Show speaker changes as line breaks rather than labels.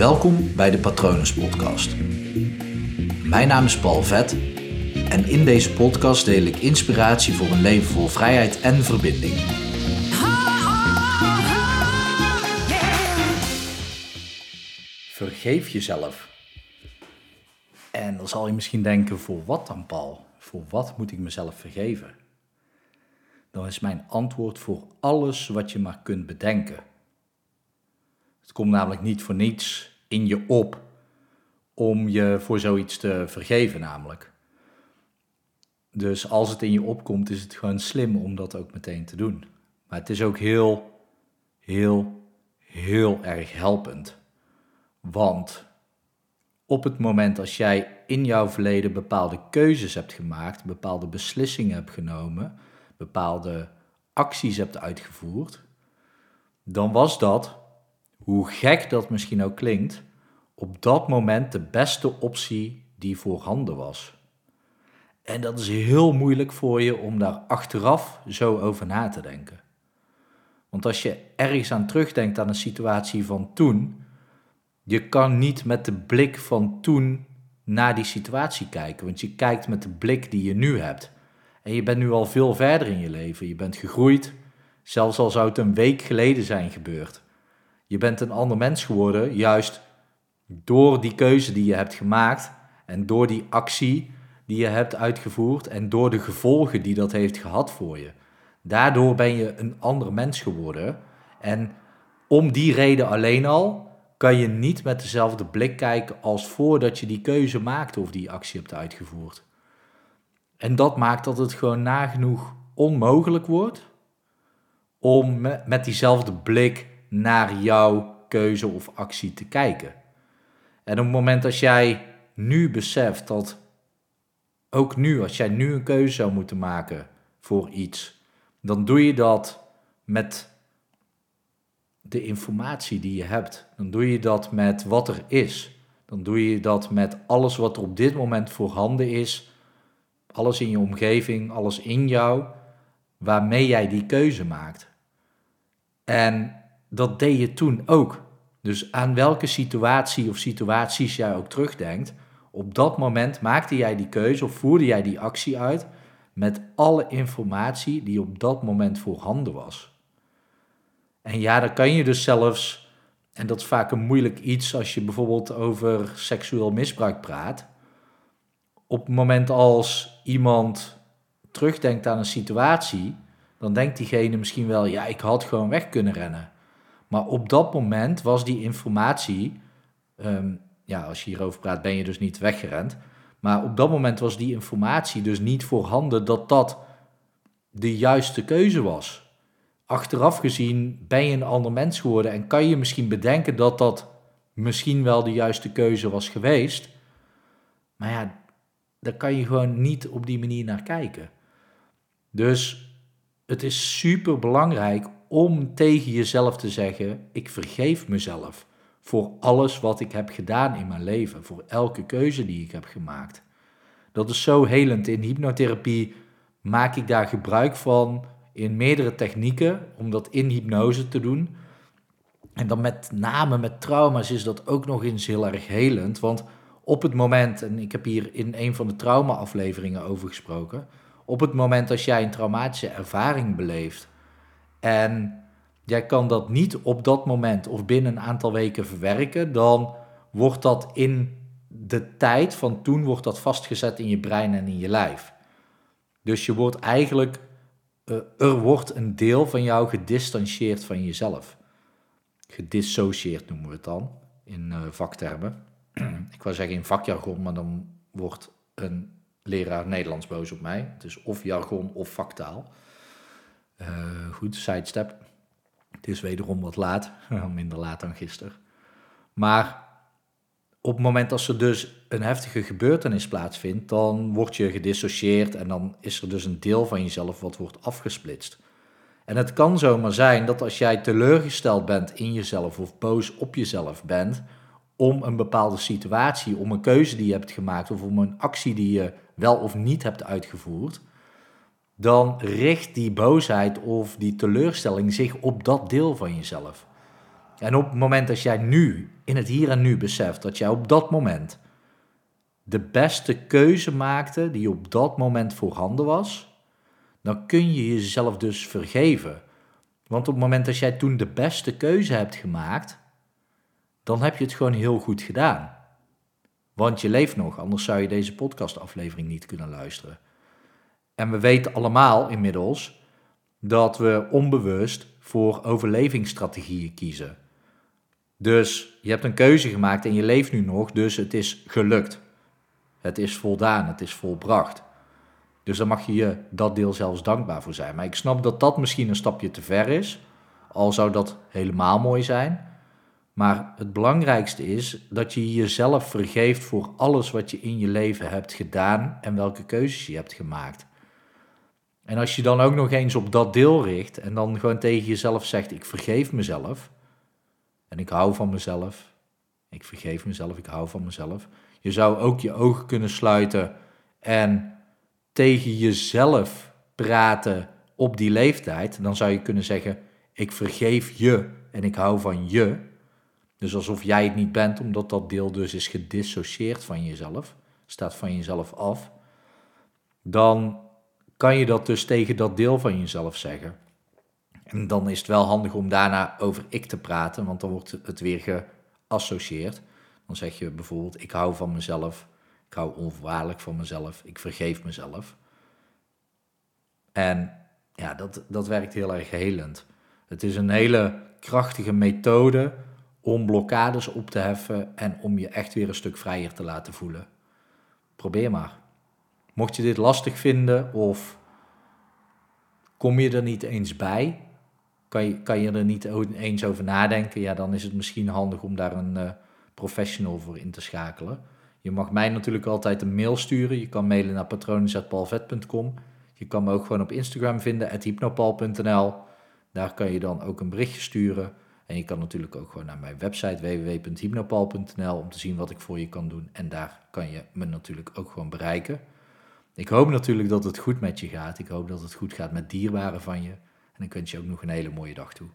Welkom bij de Patronus Podcast. Mijn naam is Paul Vet en in deze podcast deel ik inspiratie voor een leven vol vrijheid en verbinding. Vergeef jezelf. En dan zal je misschien denken, voor wat dan Paul? Voor wat moet ik mezelf vergeven? Dan is mijn antwoord voor alles wat je maar kunt bedenken. Het komt namelijk niet voor niets in je op om je voor zoiets te vergeven, namelijk. Dus als het in je opkomt, is het gewoon slim om dat ook meteen te doen. Maar het is ook heel, heel, heel erg helpend. Want op het moment als jij in jouw verleden bepaalde keuzes hebt gemaakt, bepaalde beslissingen hebt genomen, bepaalde acties hebt uitgevoerd, dan was dat hoe gek dat misschien ook klinkt, op dat moment de beste optie die voorhanden was. En dat is heel moeilijk voor je om daar achteraf zo over na te denken. Want als je ergens aan terugdenkt aan een situatie van toen, je kan niet met de blik van toen naar die situatie kijken, want je kijkt met de blik die je nu hebt. En je bent nu al veel verder in je leven. Je bent gegroeid, zelfs al zou het een week geleden zijn gebeurd. Je bent een ander mens geworden, juist door die keuze die je hebt gemaakt en door die actie die je hebt uitgevoerd en door de gevolgen die dat heeft gehad voor je. Daardoor ben je een ander mens geworden. En om die reden alleen al kan je niet met dezelfde blik kijken als voordat je die keuze maakte of die actie hebt uitgevoerd. En dat maakt dat het gewoon nagenoeg onmogelijk wordt om met diezelfde blik naar jouw keuze of actie te kijken. En op het moment dat jij nu beseft dat, ook nu, als jij nu een keuze zou moeten maken voor iets, dan doe je dat met de informatie die je hebt. Dan doe je dat met wat er is. Dan doe je dat met alles wat er op dit moment voorhanden is. Alles in je omgeving, alles in jou, waarmee jij die keuze maakt. En dat deed je toen ook. Dus aan welke situatie of situaties jij ook terugdenkt, op dat moment maakte jij die keuze of voerde jij die actie uit met alle informatie die op dat moment voorhanden was. En ja, dan kan je dus zelfs, en dat is vaak een moeilijk iets als je bijvoorbeeld over seksueel misbruik praat. Op het moment als iemand terugdenkt aan een situatie, dan denkt diegene misschien wel, ja, ik had gewoon weg kunnen rennen. Maar op dat moment was die informatie, ehm, ja, als je hierover praat, ben je dus niet weggerend. Maar op dat moment was die informatie dus niet voorhanden dat dat de juiste keuze was. Achteraf gezien ben je een ander mens geworden en kan je misschien bedenken dat dat misschien wel de juiste keuze was geweest. Maar ja, daar kan je gewoon niet op die manier naar kijken. Dus het is super belangrijk om tegen jezelf te zeggen: ik vergeef mezelf voor alles wat ik heb gedaan in mijn leven, voor elke keuze die ik heb gemaakt. Dat is zo helend. In hypnotherapie maak ik daar gebruik van in meerdere technieken om dat in hypnose te doen. En dan met name met trauma's is dat ook nog eens heel erg helend. Want op het moment, en ik heb hier in een van de trauma-afleveringen over gesproken. Op het moment als jij een traumatische ervaring beleeft en jij kan dat niet op dat moment of binnen een aantal weken verwerken, dan wordt dat in de tijd van toen wordt dat vastgezet in je brein en in je lijf. Dus je wordt eigenlijk, uh, er wordt een deel van jou gedistanceerd van jezelf. Gedissocieerd noemen we het dan in uh, vaktermen. Ik wou zeggen in vakjargon, maar dan wordt een leraar Nederlands boos op mij. Het is of jargon of vaktaal. Uh, goed, sidestep. Het is wederom wat laat, minder laat dan gisteren. Maar op het moment dat er dus een heftige gebeurtenis plaatsvindt, dan word je gedissocieerd en dan is er dus een deel van jezelf wat wordt afgesplitst. En het kan zomaar zijn dat als jij teleurgesteld bent in jezelf of boos op jezelf bent om een bepaalde situatie, om een keuze die je hebt gemaakt of om een actie die je wel of niet hebt uitgevoerd, dan richt die boosheid of die teleurstelling zich op dat deel van jezelf. En op het moment dat jij nu in het hier en nu beseft dat jij op dat moment de beste keuze maakte die op dat moment voorhanden was, dan kun je jezelf dus vergeven. Want op het moment dat jij toen de beste keuze hebt gemaakt, dan heb je het gewoon heel goed gedaan. Want je leeft nog, anders zou je deze podcastaflevering niet kunnen luisteren. En we weten allemaal inmiddels dat we onbewust voor overlevingsstrategieën kiezen. Dus je hebt een keuze gemaakt en je leeft nu nog, dus het is gelukt. Het is voldaan, het is volbracht. Dus dan mag je je dat deel zelfs dankbaar voor zijn. Maar ik snap dat dat misschien een stapje te ver is, al zou dat helemaal mooi zijn. Maar het belangrijkste is dat je jezelf vergeeft voor alles wat je in je leven hebt gedaan en welke keuzes je hebt gemaakt. En als je dan ook nog eens op dat deel richt en dan gewoon tegen jezelf zegt: Ik vergeef mezelf en ik hou van mezelf. Ik vergeef mezelf, ik hou van mezelf. Je zou ook je ogen kunnen sluiten en tegen jezelf praten op die leeftijd. Dan zou je kunnen zeggen: Ik vergeef je en ik hou van je. Dus alsof jij het niet bent, omdat dat deel dus is gedissocieerd van jezelf, staat van jezelf af. Dan kan je dat dus tegen dat deel van jezelf zeggen. En dan is het wel handig om daarna over ik te praten, want dan wordt het weer geassocieerd. Dan zeg je bijvoorbeeld, ik hou van mezelf, ik hou onvoorwaardelijk van mezelf, ik vergeef mezelf. En ja, dat, dat werkt heel erg helend. Het is een hele krachtige methode om blokkades op te heffen en om je echt weer een stuk vrijer te laten voelen. Probeer maar. Mocht je dit lastig vinden of kom je er niet eens bij, kan je, kan je er niet eens over nadenken, ja, dan is het misschien handig om daar een uh, professional voor in te schakelen. Je mag mij natuurlijk altijd een mail sturen. Je kan mailen naar patronen.palvet.com. Je kan me ook gewoon op Instagram vinden, hypnopal.nl. Daar kan je dan ook een berichtje sturen. En je kan natuurlijk ook gewoon naar mijn website www.hypnopal.nl om te zien wat ik voor je kan doen. En daar kan je me natuurlijk ook gewoon bereiken. Ik hoop natuurlijk dat het goed met je gaat. Ik hoop dat het goed gaat met dierbaren van je. En ik wens je ook nog een hele mooie dag toe.